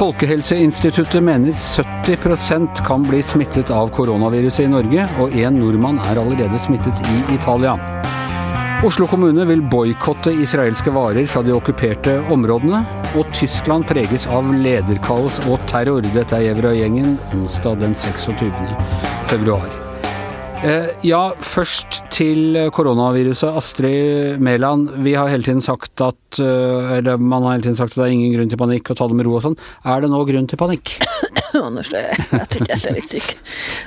Folkehelseinstituttet mener 70% kan bli smittet av koronaviruset i Norge, og én nordmann er allerede smittet i Italia. Oslo kommune vil boikotte israelske varer fra de okkuperte områdene. Og Tyskland preges av lederkaos og terror. Dette er Jevrøy-gjengen onsdag den 26. februar. Eh, ja, først til koronaviruset. Astrid Mæland, vi har hele tiden sagt at eh, Eller man har hele tiden sagt at det er ingen grunn til panikk og ta det med ro og sånn. Er det nå grunn til panikk? Anders, jeg ikke, jeg er litt syk.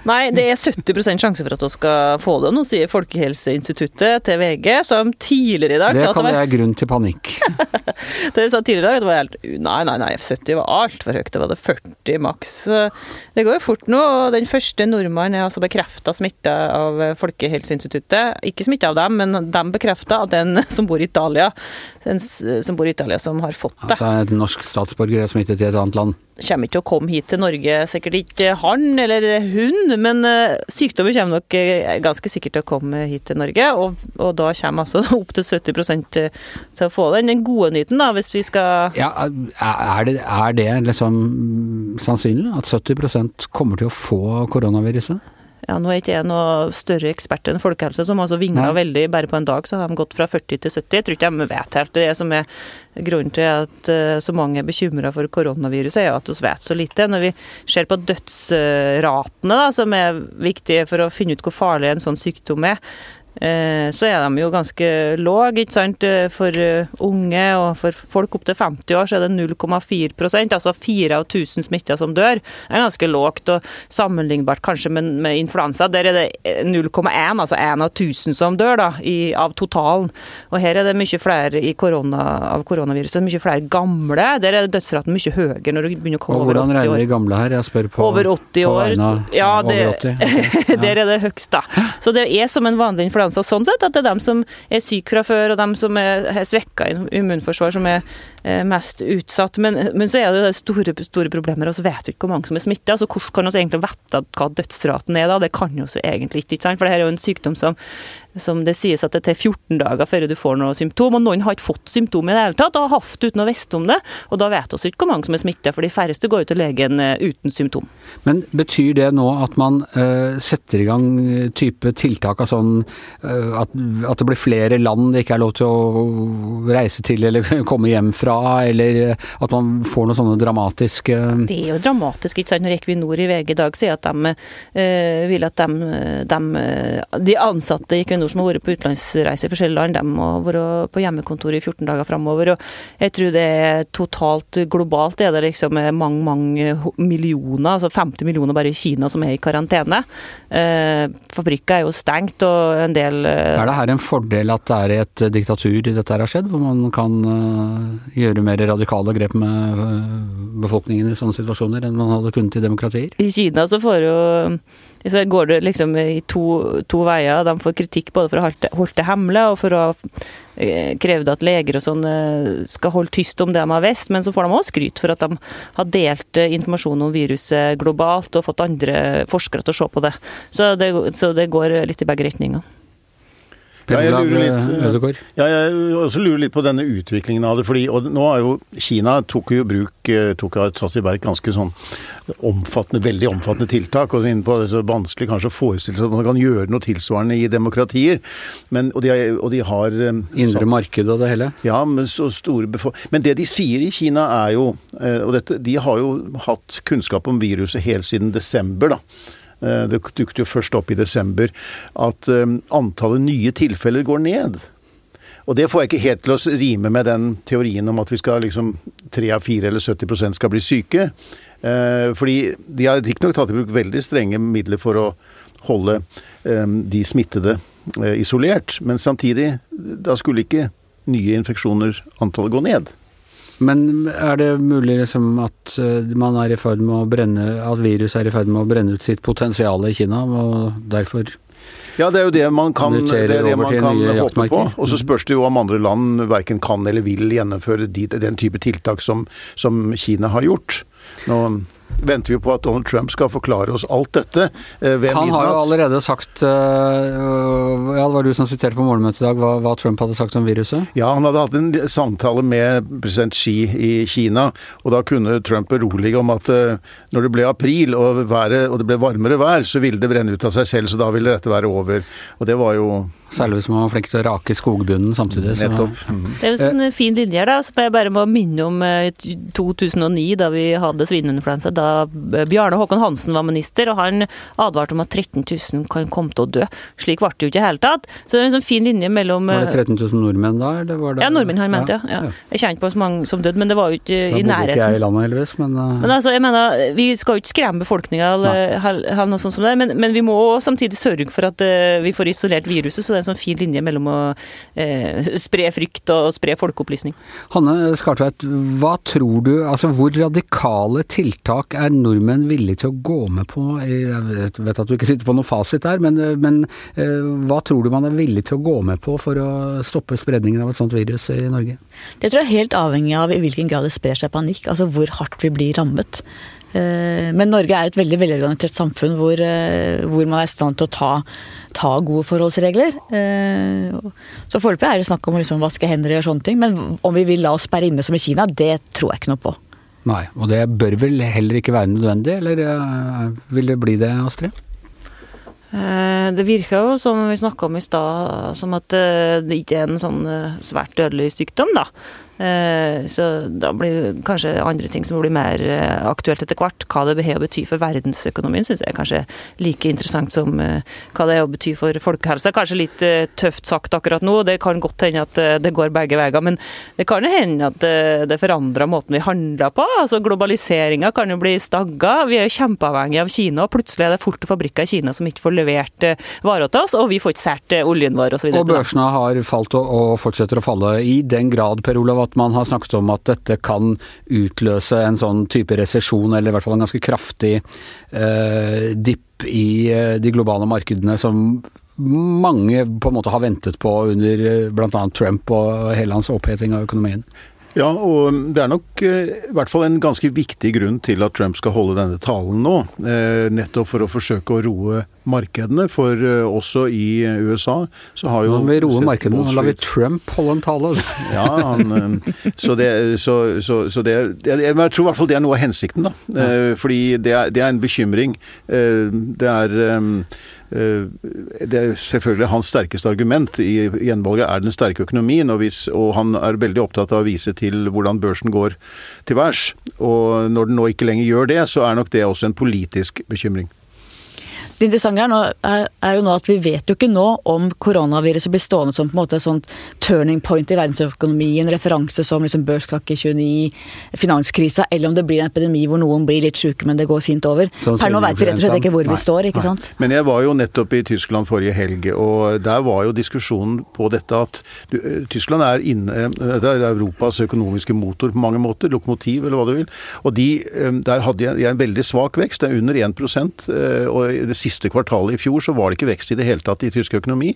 Nei, det er 70% sjanse for at vi skal få det. Nå sier Folkehelseinstituttet til VG, som tidligere i dag Det sa at kaller det var jeg grunn til panikk. Det sa tidligere i dag, det var helt Nei, nei, nei, 70 var altfor høyt. Det var det 40 maks. Det går jo fort nå. og Den første nordmannen er altså bekrefta smitta av Folkehelseinstituttet. Ikke smitta av dem, men de bekrefta at den som bor i Italia, den som bor i Italia som har fått det. Altså en norsk statsborger er smittet i et annet land. kommer ikke til å komme hit til Norge, sikkert ikke han eller hun, men sykdommer sykdommen kommer nok eh, ganske sikkert til å komme hit til Norge, og, og da kommer altså opptil 70 til, til å få den. Den gode nyten, da, hvis vi skal Ja, er det, er det liksom sannsynlig at 70% kommer til å få koronaviruset? Ja, nå er ikke jeg noe større ekspert enn folkehelse, som altså vingla Nei. veldig. Bare på en dag så har de gått fra 40 til 70. Jeg tror ikke de vet helt. Det som er grunnen til at eh, så mange er bekymra for koronaviruset, er at vi vet så lite. Når vi ser på dødsratene, da, som er viktige for å finne ut hvor farlig en sånn sykdom er, så er de jo ganske lave, ikke sant. Eh, For eh, unge og for folk opp til 50 år så er det 0,4% altså 4 av 1000 smitta som dør. Det er ganske lågt og sammenlignbart kanskje med, med influensa. Der er det eh, 0,1, altså 1 av 1000 som dør da, i, av totalen. Og her er det mye flere i korona, av koronaviruset, mye flere gamle. Der er dødsraten mye høyere når du begynner å komme over Og over hvordan regner år. de gamle her? Jeg spør på Over 80 på år. så- Ja, det, over 80. Okay. Ja. der er det høgst, da. Så det er som en vanlig influensa sånn sett, at det er dem som er syke fra før, og dem som er, har svekka immunforsvar, som er mest utsatt. Men, men så er det det store, store problemer, og så vet vi ikke hvor mange som er smitta. Så hvordan kan vi egentlig vite hva dødsraten er da? Det kan vi jo egentlig ikke, ikke sant? For det her er jo en sykdom som som det sies at det er 14 dager før du får noe symptom, og noen har ikke fått symptom i det hele tatt, og har hatt det uten å vite om det. Og da vet vi ikke hvor mange som er smitta, for de færreste går jo til legen eh, uten symptom. Men betyr det nå at man uh, setter i gang eh, type tiltak av sånn uh, at, at det blir flere land det ikke er lov til å reise til eller komme hjem fra, eller at man får noen sånne dramatiske Det er jo dramatisk, ikke sant. Når Equinor i VG i dag sier at de uh, vil at de, de, de ansatte i Equinor som har vært på utenlandsreise i forskjellige land, de må være på hjemmekontor i 14 dager framover. Og jeg tror det er totalt globalt er det liksom mange, mange millioner, altså 50 millioner bare i Kina som er i karantene. Eh, fabrikker er jo stengt, og en del eh, Er det her en fordel at det er i et diktatur dette her har skjedd, hvor man kan eh, gjøre mer radikale grep med eh, befolkningen i sånne situasjoner enn man hadde kunnet i demokratier? I Kina så får jo så går det liksom i to, to veier. De får kritikk både for å ha holdt det- hemmelig, og for å eh, krevd at leger og sånn skal holde tyst om det de har visst. Men så får de også skryt for at de har delt eh, informasjon om viruset globalt og fått andre forskere til å se på det. Så det, så det går litt i begge retninger. Per Ja, eh, Ødegaard? Ja, jeg også lurer litt på denne utviklingen av det. fordi, og nå er jo Kina tok jo bruk eh, tok et satt i verk ganske sånn omfattende, veldig omfattende tiltak. og innenpå det er så vanskelig kanskje å forestille seg at man kan gjøre noe tilsvarende i demokratier. Men, og, de, og de har eh, Indre marked og det hele? Ja, men så store Men det de sier i Kina er jo eh, Og dette, de har jo hatt kunnskap om viruset helt siden desember, da. Eh, Det dukket jo først opp i desember at eh, antallet nye tilfeller går ned. Og det får jeg ikke helt til å rime med den teorien om at vi skal liksom tre av fire eller 70% skal bli syke. Eh, fordi de har riktignok tatt i bruk veldig strenge midler for å holde de smittede isolert, men samtidig, da skulle ikke nye infeksjoner antallet gå ned. Men er det mulig liksom at eh, man er i ferd med å brenne At viruset er i ferd med å brenne ut sitt potensial i Kina, og derfor Ja, det er jo det man kan, det er det man kan håpe på. Og så spørs det jo om andre land verken kan eller vil gjennomføre de, den type tiltak som, som Kina har gjort. Nå, venter vi på at Donald Trump skal forklare oss alt dette eh, ved Han har jo allerede sagt øh, Ja, det var du som siterte på morgenmøtet i dag hva, hva Trump hadde sagt om viruset? Ja, han hadde hatt en samtale med president Xi i Kina, og da kunne Trump berolige om at eh, når det ble april og, været, og det ble varmere vær, så ville det brenne ut av seg selv, så da ville dette være over. Og det var jo Særlig hvis man var flink til å rake skogbunnen samtidig. Så, nettopp mhm. Det er jo sånn fin linje her, da, må jeg bare må minne om eh, 2009, da vi hadde svineinfluensa. Da eh, Bjarne Håkon Hansen var minister, og han advarte om at 13 000 kan komme til å dø. Slik ble det jo ikke i det hele tatt. Så det er en sånn fin linje mellom Var det eh, 13 000 nordmenn da, eller var det Ja, nordmenn han mente, ja. ja. Jeg kjente på så mange som døde, men det var jo ikke i nærheten. Da bodde ikke jeg i landet, heldigvis, men, øh, Men altså, jeg mener, Vi skal jo ikke skremme befolkninga, eller, eller noe sånt som det, men, men vi må samtidig sørge for at eh, vi får isolert viruset. Så det er en sånn fin linje mellom å eh, spre frykt og spre folkeopplysning. Hanne Skartveit, hva tror du, altså hvor radikale tiltak er nordmenn villige til å gå med på? Jeg vet at du ikke sitter på noe fasit der, men, men eh, hva tror du man er villig til å gå med på for å stoppe spredningen av et sånt virus i Norge? Det tror jeg er helt avhengig av i hvilken grad det sprer seg panikk, altså hvor hardt vi blir rammet. Eh, Men Norge er jo et veldig velorganisert samfunn hvor, eh, hvor man er i stand til å ta, ta gode forholdsregler. Eh, Så foreløpig er det snakk om å liksom vaske hender og gjøre sånne ting, men om vi vil la oss sperre inne som i Kina, det tror jeg ikke noe på. Nei, og det bør vel heller ikke være nødvendig, eller eh, vil det bli det, Astrid? Eh, Det virker jo, som vi snakka om i stad, som at eh, det ikke er en sånn svært dødelig sykdom, da. Eh, Så da blir kanskje andre ting som blir mer eh, aktuelt etter hvert. Hva det har å bety for verdensøkonomien, syns jeg er kanskje like interessant som eh, hva det har å bety for folkehelsa. Kanskje litt tøft sagt akkurat nå, det kan godt hende at det går begge veier. Men det kan jo hende at det forandrer måten vi handler på. altså Globaliseringa kan jo bli stagga. Vi er jo kjempeavhengige av Kina, og plutselig er det av fabrikker i Kina som ikke får levert varer til oss, og vi får ikke eh, oljen vår osv. Og børsene har falt og, og fortsetter å falle i den grad, Per Olav, at man har snakket om at dette kan utløse en sånn type resesjon, eller i hvert fall en ganske kraftig eh, dipp i eh, de globale markedene som mange på en måte har ventet på under eh, bl.a. Trump og hele hans oppheting av økonomien. Ja, og det er nok eh, i hvert fall en ganske viktig grunn til at Trump skal holde denne talen nå. Eh, nettopp for å forsøke å roe markedene. For eh, også i USA så har jo Han vil roe markedene, nå lar vi Trump holde en tale. Ja, han, så det, så, så, så det jeg, jeg tror i hvert fall det er noe av hensikten, da. Fordi det er, det er en bekymring. Det er det er selvfølgelig hans sterkeste argument i gjenvalget er den sterke økonomien, og, hvis, og han er veldig opptatt av å vise til hvordan børsen går til værs. Og når den nå ikke lenger gjør det, så er nok det også en politisk bekymring. Det interessante er, nå, er, er jo nå at vi vet jo ikke nå om koronaviruset blir stående som på en måte et sånt turning point i verdensøkonomien, referanse som liksom børskrakk i 29, finanskrisa, eller om det blir en epidemi hvor noen blir litt syke, men det går fint over. Sånn per nå vet vi rett og slett ikke hvor Nei, vi står, ikke nei. sant? Men jeg var jo nettopp i Tyskland forrige helg, og der var jo diskusjonen på dette at du, eh, Tyskland er inne eh, Det er Europas økonomiske motor på mange måter, lokomotiv eller hva du vil. Og de, eh, der hadde jeg, jeg en veldig svak vekst, det er under 1 eh, og det siste kvartalet i fjor så var det ikke vekst i det hele tatt i tysk økonomi.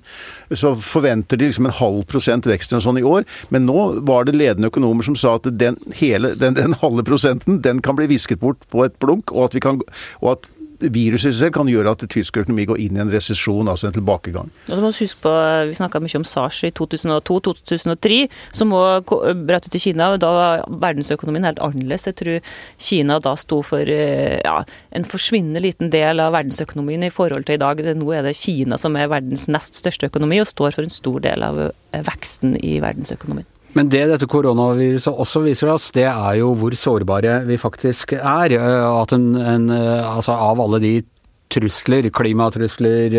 Så forventer de liksom en halv prosent vekst eller sånt i år, men nå var det ledende økonomer som sa at den, hele, den, den halve prosenten den kan bli visket bort på et blunk, og at, vi kan, og at viruset i seg kan gjøre at tysk økonomi går inn i en resesjon, altså en tilbakegang. Og så må vi huske på, Vi snakka mye om SARS i 2002-2003, som òg brøt ut i Kina. og Da var verdensøkonomien helt annerledes. Jeg tror Kina da sto for eh, ja, en forsvinnende liten del av verdensøkonomien i forhold til i dag. Nå er det Kina som er verdens nest største økonomi, og står for en stor del av eh, veksten i verdensøkonomien. Men det dette koronaviruset også viser oss, det er jo hvor sårbare vi faktisk er. Eh, At en, en eh, altså av alle de trusler, klimatrusler,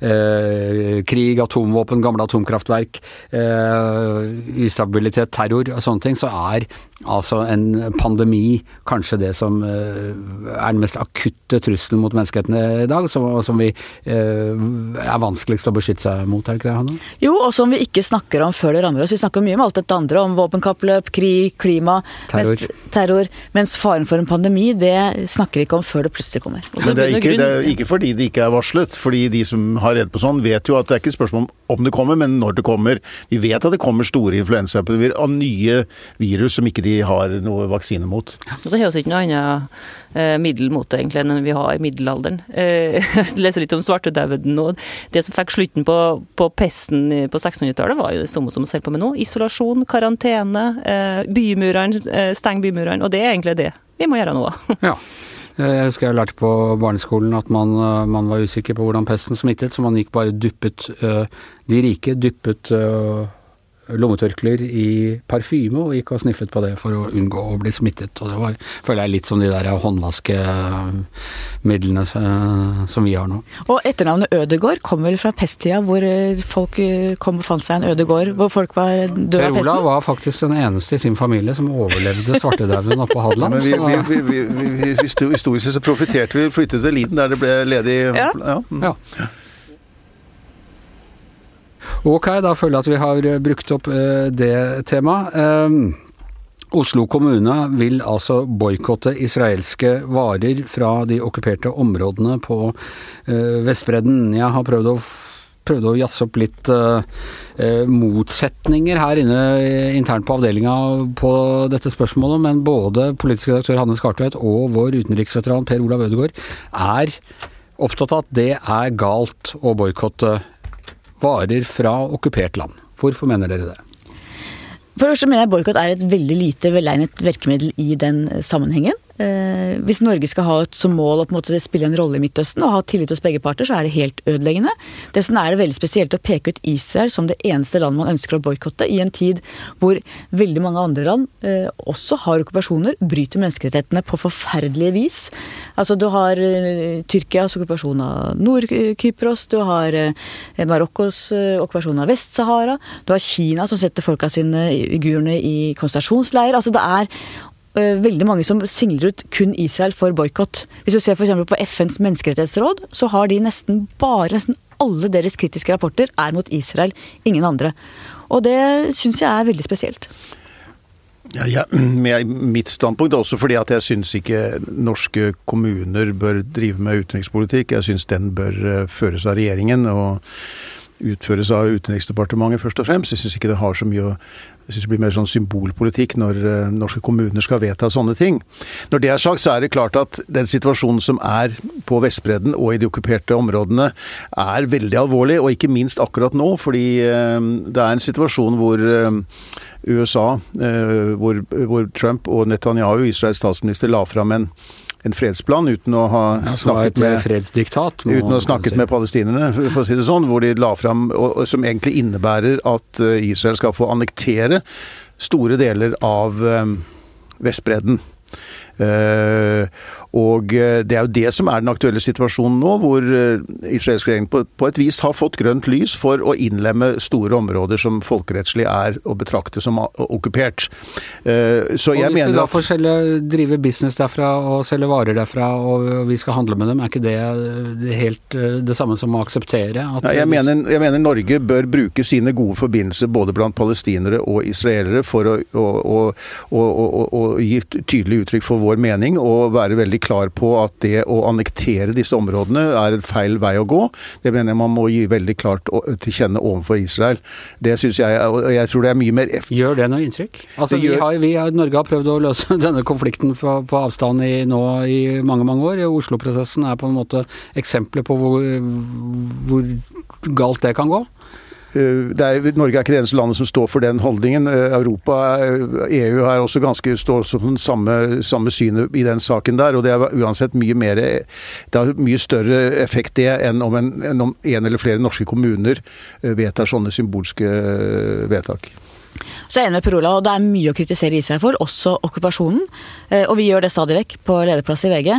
eh, krig, atomvåpen, gamle atomkraftverk, eh, ustabilitet, terror og sånne ting, så er altså en pandemi kanskje det som eh, er den mest akutte trusselen mot menneskeheten i dag, som, og som vi eh, er vanskeligst å beskytte seg mot, er det ikke det, Hanne? Jo, og som vi ikke snakker om før det rammer oss. Vi snakker mye om alt dette andre, om våpenkappløp, krig, klima, Terror. Mens, terror, mens faren for en pandemi, det snakker vi ikke om før det plutselig kommer. Men det er, ikke, det er ikke fordi det ikke er varslet, fordi de som har redd på sånn, vet jo at det er ikke spørsmål om om det kommer, men når det kommer. Vi vet at det kommer store influensaepidemier av nye virus som ikke de har noe vaksine mot. Og så har vi ikke noe annet eh, middel mot det egentlig enn vi har i middelalderen. Eh, jeg leser litt om svartedauden nå. Det som fikk slutten på, på pesten på 1600-tallet, var jo det samme som vi holder på med nå. Isolasjon, karantene, eh, bymurene, eh, steng bymurene. Og det er egentlig det vi må gjøre nå. ja. Jeg husker jeg lærte på barneskolen at man, man, var usikker på hvordan pesten smittet, så man gikk bare dyppet De rike dyppet lommetørklær i parfyme og gikk og sniffet på det for å unngå å bli smittet. Og det var, føler jeg litt som de der håndvaskemidlene som vi har nå. Og etternavnet Ødegård kom vel fra pesttida, hvor folk kom og fant seg en ødegård hvor folk var døde av pesten? Per Olav var faktisk den eneste i sin familie som overlevde svartedauden oppe på Hadeland. Ja, vi, vi, vi, vi, historisk så profiterte vi, flyttet til Liden der det ble ledig ja. ja. ja. Ok, da føler jeg at vi har eh, brukt opp eh, det temaet. Um, Oslo kommune vil altså boikotte israelske varer fra de okkuperte områdene på uh, Vestbredden. Jeg har prøvd å prøvde å jazze opp litt uh, motsetninger her inne internt på avdelinga på dette spørsmålet, men både politisk redaktør Hanne Skartveit og vår utenriksveteran Per Olav Ødegaard er opptatt av at det er galt å boikotte varer fra okkupert land. Hvorfor mener dere det? For det første mener jeg boikott er et veldig lite velegnet virkemiddel i den sammenhengen. Eh, hvis Norge skal ha et som mål å på en måte spille en rolle i Midtøsten og ha tillit hos begge parter, så er det helt ødeleggende. Dessuten er det veldig spesielt å peke ut Israel som det eneste landet man ønsker å boikotte, i en tid hvor veldig mange andre land eh, også har okkupasjoner, bryter menneskerettighetene på forferdelige vis. Altså Du har eh, Tyrkias okkupasjon av Nord-Kypros, du har eh, Marokkos eh, okkupasjon av Vest-Sahara, du har Kina som setter folka sine uigurene i konsentrasjonsleir. Altså det er veldig mange som singler ut kun Israel for boikott. Hvis du ser f.eks. på FNs menneskerettighetsråd, så har de nesten bare nesten alle deres kritiske rapporter er mot Israel, ingen andre. Og det syns jeg er veldig spesielt. Ja, ja, mitt standpunkt er også fordi at jeg syns ikke norske kommuner bør drive med utenrikspolitikk. Jeg syns den bør eh, føres av regjeringen og utføres av Utenriksdepartementet først og fremst. Jeg syns ikke det har så mye å jeg synes det blir mer sånn symbolpolitikk når uh, norske kommuner skal vedta sånne ting. Når det er sagt, så er det klart at den situasjonen som er på Vestbredden og i de okkuperte områdene, er veldig alvorlig. Og ikke minst akkurat nå, fordi uh, det er en situasjon hvor uh, USA, hvor, Trump og Netanyahu, Israels statsminister, la fram en en fredsplan uten å ha ja, snakket med fredsdiktat, uten å ha snakket si. med palestinerne, for å si det sånn, hvor de la fram og, Som egentlig innebærer at eh, Israel skal få annektere store deler av um, Vestbredden. Uh, og eh, det er jo det som er den aktuelle situasjonen nå, hvor eh, israelsk regjering på, på, et vis har fått grønt lys for å innlemme store områder som folkerettslig er å betrakte som okkupert. Eh, så jeg mener at Og hvis du da får drive business derfra og selge varer derfra, og vi skal handle med dem, er ikke det, helt det samme som å akseptere at Nei, jeg, mener, jeg mener Norge bør bruke sine gode forbindelser både blant palestinere og israelere for å, å, å, å gi tydelig uttrykk for vår mening og være veldig klar på at det å annektere disse områdene er en feil vei å gå. Det mener jeg man må gi veldig klart til kjenne overfor Israel. Det syns jeg, og jeg tror det er mye mer Gjør det noe inntrykk? Altså, vi har, vi har, Norge har prøvd å løse denne konflikten på, på avstand i, nå i mange, mange år. Oslo-prosessen er på en måte eksempler på hvor, hvor galt det kan gå. Eh, er, Norge er ikke det eneste landet som står for den holdningen. Eh, Europa, EU eh, e er også ganske, står også den samme, samme synet i den saken der. og Det er uansett mye mer, det har mye større effekt det enn om en, enn om en eller flere norske kommuner vedtar sånne symbolske vedtak. Så jeg er enig med Per Olav, og det er mye å kritisere Israel for, også okkupasjonen. Eh, og vi gjør det stadig vekk på lederplass i VG.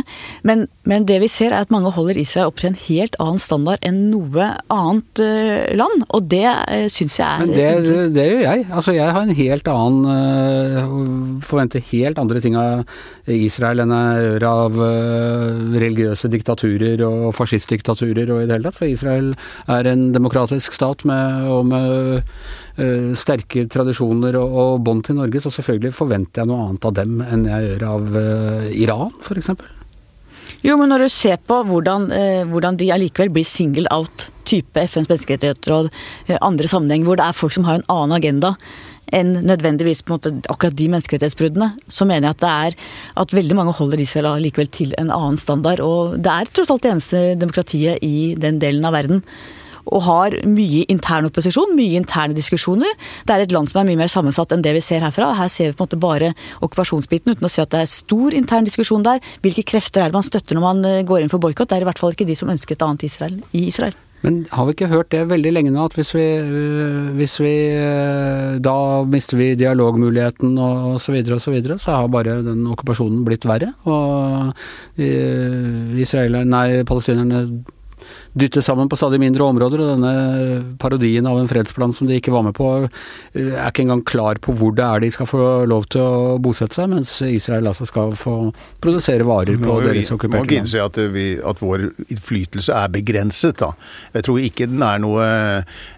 Men, men, det vi ser er at mange holder Israel opp til en helt annen standard enn noe annet eh, land. Og det uh, syns jeg er Men det, det, gjør jeg. Altså jeg har en helt annen Forventer helt andre ting av Israel enn jeg gjør av religiøse diktaturer og fascistdiktaturer og i det hele tatt. For Israel er en demokratisk stat med, og med sterke tradisjoner og, og bånd til Norge, så selvfølgelig forventer jeg noe annet av dem enn jeg gjør av uh, Iran, f.eks. Jo, men når du ser på hvordan, eh, hvordan de allikevel blir single out, type FNs menneskerettighetsråd, eh, andre sammenheng hvor det er folk som har en annen agenda enn nødvendigvis på en måte akkurat de menneskerettighetsbruddene, så mener jeg at det er at veldig mange holder Israel allikevel til en annen standard. Og det er tross alt det eneste demokratiet i den delen av verden og har mye intern opposisjon, mye interne diskusjoner. Det er et land som er mye mer sammensatt enn det vi ser herfra. Her ser vi på en måte bare okkupasjonsbiten, uten å si at det er stor intern diskusjon der. Hvilke krefter er det man støtter når man eh, går inn for boikott? Det er i hvert fall ikke de som ønsker et annet Israel i Israel. Men har vi ikke hørt det veldig lenge nå, at hvis vi, øh, hvis vi øh, Da mister vi dialogmuligheten og så videre og så videre, så har bare den okkupasjonen blitt verre. Og israelerne, nei, palestinerne dyttes sammen på stadig mindre områder, og denne parodien av en fredsplan som de ikke var med på, er ikke engang klar på hvor det er de skal få lov til å bosette seg, mens Israel altså skal få produsere varer på deres okkuperte land. Må innse at, vi, at vår innflytelse er begrenset, da. Jeg tror ikke den er noe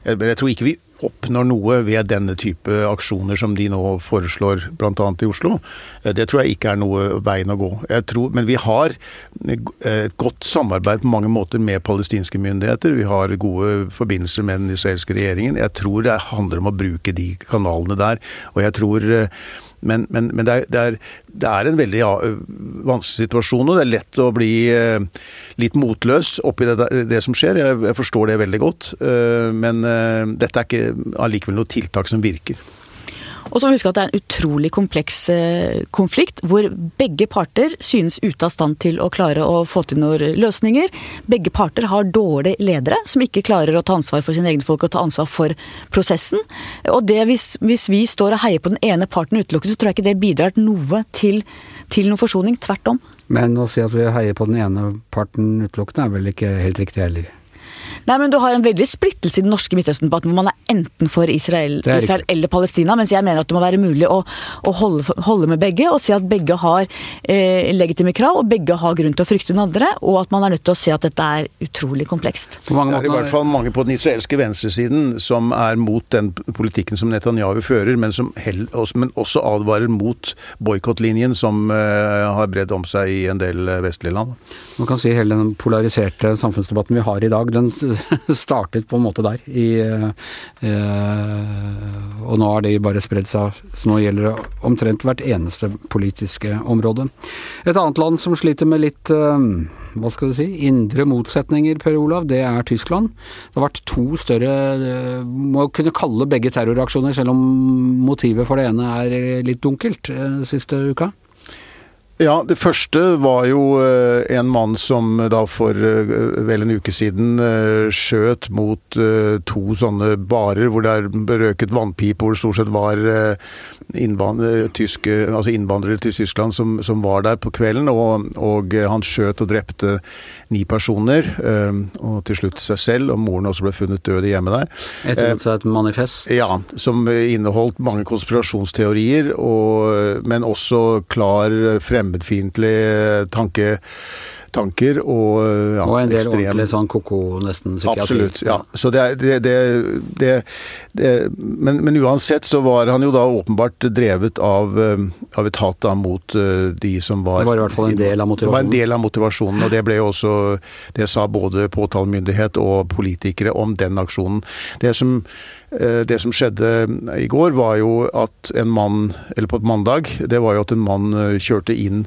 jeg tror ikke vi oppnår noe ved denne type aksjoner som de nå foreslår bl.a. i Oslo. Eh, det tror jeg ikke er noe veien å gå. Tror, men vi har et godt samarbeid på mange måter med palestinske myndigheter. Vi har gode forbindelser med den israelske regjeringen. Jeg tror det handler om å bruke de kanalene der. Og jeg tror eh, men, men, men det, er, det, er, det, er, en veldig ja, vanskelig situasjon, og det er lett å bli eh, litt motløs oppi det, det som skjer. Jeg, jeg, forstår det veldig godt. Eh, men eh, dette er ikke allikevel noe tiltak som virker. Og så må vi huske at det er en utrolig kompleks eh, konflikt, hvor begge parter synes ute av stand til å klare å få til noen løsninger. Begge parter har dårlige ledere som ikke klarer å ta ansvar for sine egne folk og ta ansvar for prosessen. Og det hvis, hvis vi står og heier på den ene parten utelukkende, så tror jeg ikke det bidrar noe til, til noen forsoning. Tvert om. Men å si at vi heier på den ene parten utelukkende er vel ikke helt riktig heller? Nei, men Du har en veldig splittelse i den norske Midtøsten-debatten, hvor man er enten for Israel, Israel eller Palestina. Mens jeg mener at det må være mulig å, å holde, holde, med begge, og si at begge har eh, legitime krav, og begge har grunn til å frykte den andre. Og at man er nødt til å se at dette er utrolig komplekst. det er i hvert fall mange på den israelske venstresiden som er mot den politikken som Netanyahu fører, men som held, men også advarer mot boikottlinjen som eh, har bredd om seg i en del vestlige land. Man kan si hele den polariserte samfunnsdebatten vi har i dag, den startet på en måte der. I, eh, og nå har de bare spredd seg, så nå gjelder det omtrent hvert eneste politiske område. Et annet land som sliter med litt eh, hva skal du si, indre motsetninger, Per Olav, det er Tyskland. Det har vært to større eh, Må kunne kalle begge terroraksjoner, selv om motivet for det ene er litt dunkelt, eh, siste uka. Ja, det første var jo eh, en mann som da for eh, vel en uke siden eh, skjøt mot to sånne barer hvor det er berøket vannpipe, hvor det stort sett var tyske, altså innvandrere til Tyskland som, som, var der på kvelden. Og, og, han skjøt og drepte ni personer, og til slutt seg selv. Og moren også ble funnet død i hjemmet der. Etterlot seg et manifest? Ja, som inneholdt mange konspirasjonsteorier, og, men også klar fremme fremmedfiendtlige tanke, tanker og ja, Og en del ekstrem. ordentlig sånn ko-ko, nesten psykiatri. Absolutt, ja. Så det, det, det, det men, men, uansett så var han jo da åpenbart drevet av, eh, av et hat da mot eh, de som var Det var i hvert fall en del av motivasjonen? Det var en del av motivasjonen, og det ble jo også Det sa både påtalemyndighet og politikere om den aksjonen. Det som eh, det som skjedde i går, var jo at en mann, eller på et mandag, det var jo at en mann kjørte inn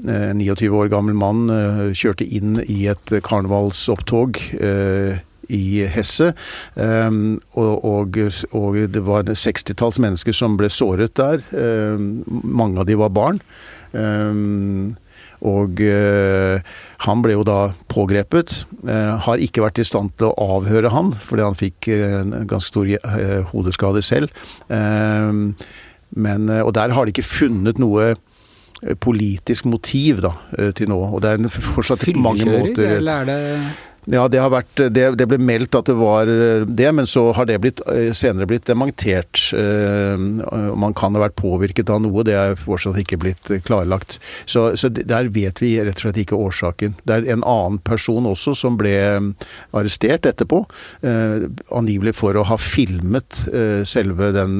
29 år gammel mann eh, kjørte inn i et karnevalsopptog eh, i Hesse. Um, og, og, og, det var sekstitalls mennesker som ble såret der. Um, mange av de var barn. Um, og uh, han ble jo da pågrepet. Uh, har ikke vært i stand til å avhøre han, fordi han fikk en ganske stor hodeskade selv. Men, og der har de ikke funnet noe politisk motiv da, eh, til nå. Og det er fortsatt mange måter eller er det Ja, det, har vært, det, det, ble meldt at det var eh, det, men så har det blitt, eh, senere blitt dementert. Eh, man kan ha vært påvirket av noe, det er fortsatt ikke blitt klarlagt. Så, så, der vet vi rett og slett ikke årsaken. Det er en annen person også som ble arrestert etterpå, angivelig for å ha filmet selve den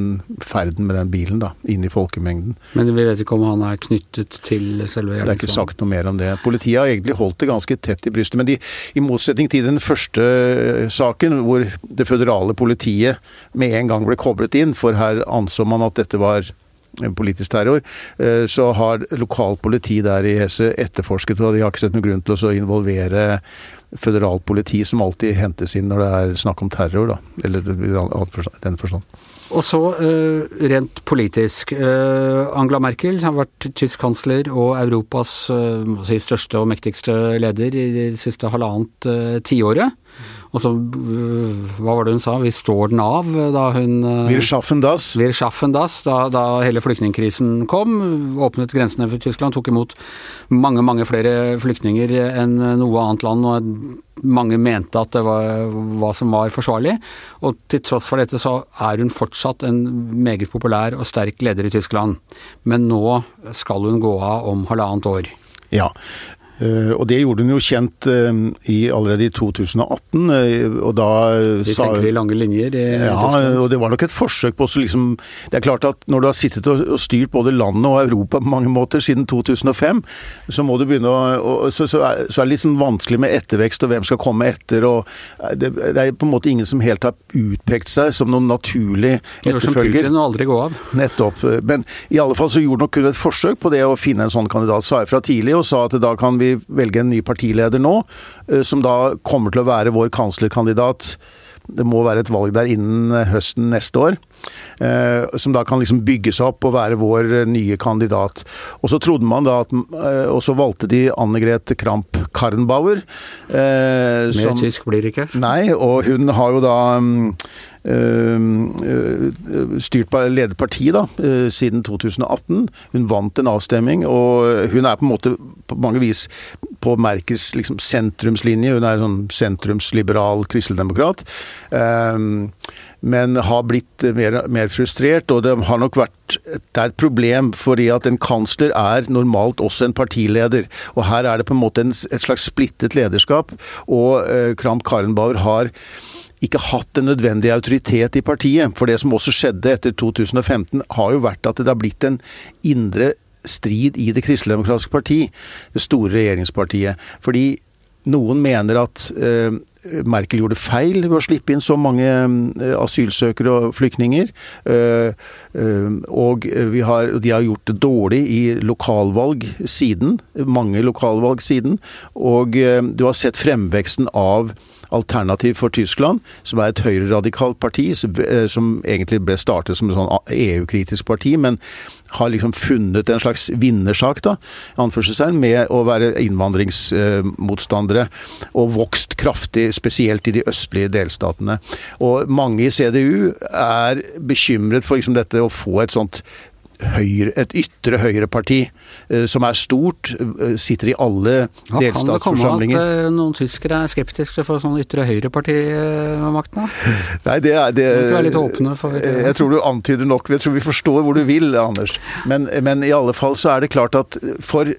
ferden med den bilen da, inn i folkemengden. Men vi vet ikke om han er knyttet til selve gjerningsmannen? Det er ikke sagt noe mer om det. Politiet har egentlig holdt det ganske tett i brystet. men de, i motsetning motsetning til den første eh, saken, hvor det føderale politiet med en gang ble koblet inn, for her anså man at dette var politisk terror, eh, så har lokalt politi der i Hesse etterforsket, og de har ikke sett noen grunn til å involvere føderalt politi, som alltid hentes inn når det er snakk om terror, da. Eller i den forstand. Og så uh, rent politisk. Uh, Angela Merkel har vært tysk kansler og Europas uh, si største og mektigste leder i det siste halvannet tiåret. Og så, hva var det hun sa, vi står den av da hun Wir schaffen das. Wir schaffen das, da, da hele flyktningkrisen kom. Åpnet grensene for Tyskland, tok imot mange, mange flere flyktninger enn noe annet land. og Mange mente at det var hva som var forsvarlig. Og til tross for dette så er hun fortsatt en meget populær og sterk leder i Tyskland. Men nå skal hun gå av om halvannet år. Ja, og det gjorde hun jo kjent uh, i, allerede i 2018. Uh, eh, og da De tenker i lange linjer? I, ja, og det var nok et forsøk på å liksom Det er klart at når du har sittet og, styrt både landet og Europa på mange måter siden 2005, så må du begynne å så, så, så, er, det litt sånn vanskelig med ettervekst og hvem skal komme etter. og det, det, er på en måte ingen som helt har utpekt seg som noen naturlig etterfølger. Som Putin aldri gå av. Nettopp. Men i alle fall så gjorde nok hun et forsøk på det å finne en sånn kandidat. Sa jeg fra tidlig og sa at da kan vi velge en ny partileder nå, eh, som da kommer til å være vår kanslerkandidat. Det må være et valg der innen eh, høsten neste år. Eh, som da kan liksom bygges opp og være vår nye kandidat. Og så trodde man da at Og så valgte de Anne Grete Kramp Karrenbauer. Mer tysk blir det ikke? Nei, og hun har jo da mm, styrt ledet partiet da, siden 2018. Hun vant en avstemning, og hun er på en måte på mange vis på Merkes liksom, sentrumslinje. Hun er sånn sentrumsliberal kristeligdemokrat. Um, men har blitt mer, mer, frustrert, og det har nok vært det er et problem fordi at en kansler er normalt også en partileder. Og her er det på en måte en, et slags splittet lederskap, og uh, Kramp Karenbauer har ikke hatt den nødvendige autoritet i partiet. For det som også skjedde etter 2015, har jo vært at det har blitt en indre strid i Det kristeligdemokratiske parti, det store regjeringspartiet. Fordi noen mener at eh, Merkel gjorde feil ved å slippe inn så mange eh, asylsøkere og flyktninger. Eh, eh, og har, de har gjort det dårlig i lokalvalg siden. Mange lokalvalg siden. Og du har sett fremveksten av Alternativ for Tyskland, som er et høyreradikalt parti, eh, som egentlig ble startet som et sånn EU-kritisk parti, men har liksom funnet en slags vinnersak, da, med å være innvandringsmotstandere, og vokst kraftig, spesielt i de østlige delstatene. Og mange i CDU er bekymret for liksom dette å få et sånt høyre, et ytre høyreparti eh, som er stort, eh, sitter i alle ja, delstatsforsamlinger. Kan det komme at eh, noen tyskere er skeptiske til å få sånn ytre høyreparti ved makten? Nei, det er det, Du er litt åpne for Jeg tror du antyder nok. Jeg tror vi forstår hvor du vil, Anders. Men, men i alle fall så er det klart at for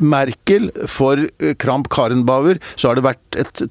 Merkel, for Kramp Karenbauer, så har det vært et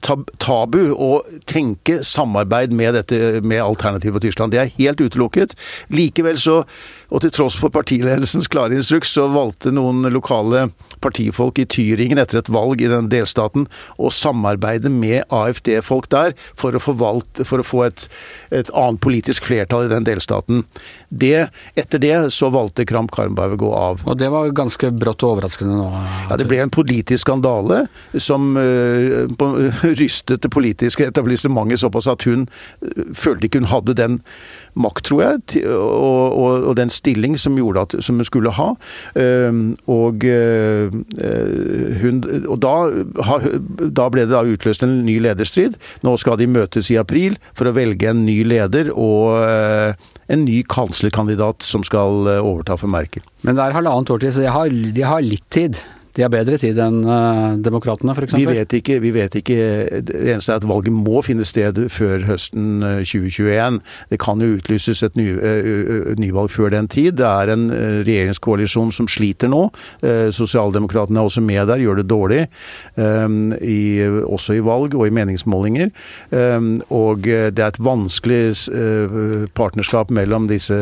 tabu å tenke samarbeid med, dette, med Alternativ på Tyskland. Det er helt utelukket. Likevel så og til tross for partiledelsens klare instruks, så valgte noen lokale partifolk i Tyringen etter et valg i den delstaten å samarbeide med AFD-folk der for å, valgt, for å få et, et, annet politisk flertall i den delstaten. Det, etter det så valgte Kramp Karmberg å gå av. Og det var ganske brått og overraskende nå? Ja, det ble en politisk skandale som uh, rystet det politiske etablissementet såpass at hun uh, følte ikke hun hadde den makt, tror jeg, og, og, og den stilling som, at, som hun skulle ha. Ehm, og, eh, hun, og da, da, ble det da utløst en ny lederstrid. Nå skal de møtes i april for å velge en ny leder og eh, en ny kanslerkandidat som skal eh, overta for Merkel. Men det er halvannet år til, så de har, de har litt tid. De har bedre tid enn uh, demokratene, f.eks.? Vi vet ikke. Vi vet ikke. Det eneste er at valget må finne sted før høsten 2021. Det kan jo utlyses et ny, uh, nyvalg før den tid. Det er en uh, regjeringskoalisjon som sliter nå. Sosialdemokratene er også med der, gjør det dårlig. Um, i, også i valg og i meningsmålinger. Um, og det er et vanskelig partnerskap mellom disse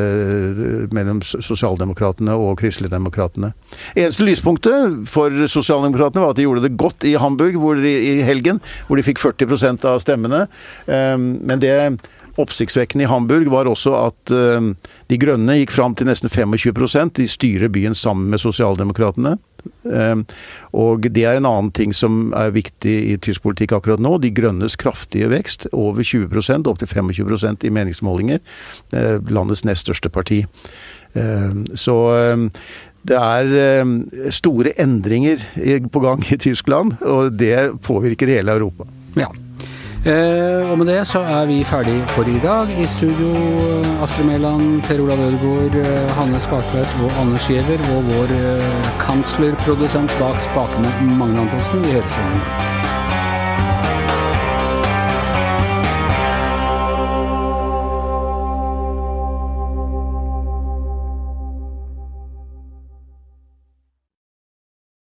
mellom sosialdemokratene og kristeligdemokratene. Eneste lyspunktet for for sosialdemokratene var at de gjorde det godt i Hamburg de, i helgen, hvor de fikk 40% av stemmene. Ehm, men det oppsiktsvekkende i Hamburg var også at ehm, De Grønne gikk fram til nesten 25% De styrer byen sammen med sosialdemokratene. Ehm, og det er en annen ting som er viktig i tysk politikk akkurat nå. De Grønnes kraftige vekst, over 20% opp til 25% i meningsmålinger. Eh, landets nest største parti. Så det er eh, store endringer på gang i Tyskland, og det påvirker hele Europa. Ja. Eh, og med det så er vi ferdig for i dag. I studio Astrid Mæland, Per Olav Ødegaard, eh, Hanne Skartvedt og Anders Giæver og vår kanslerprodusent bak spakene, Magne Antonsen. Vi høres igjen.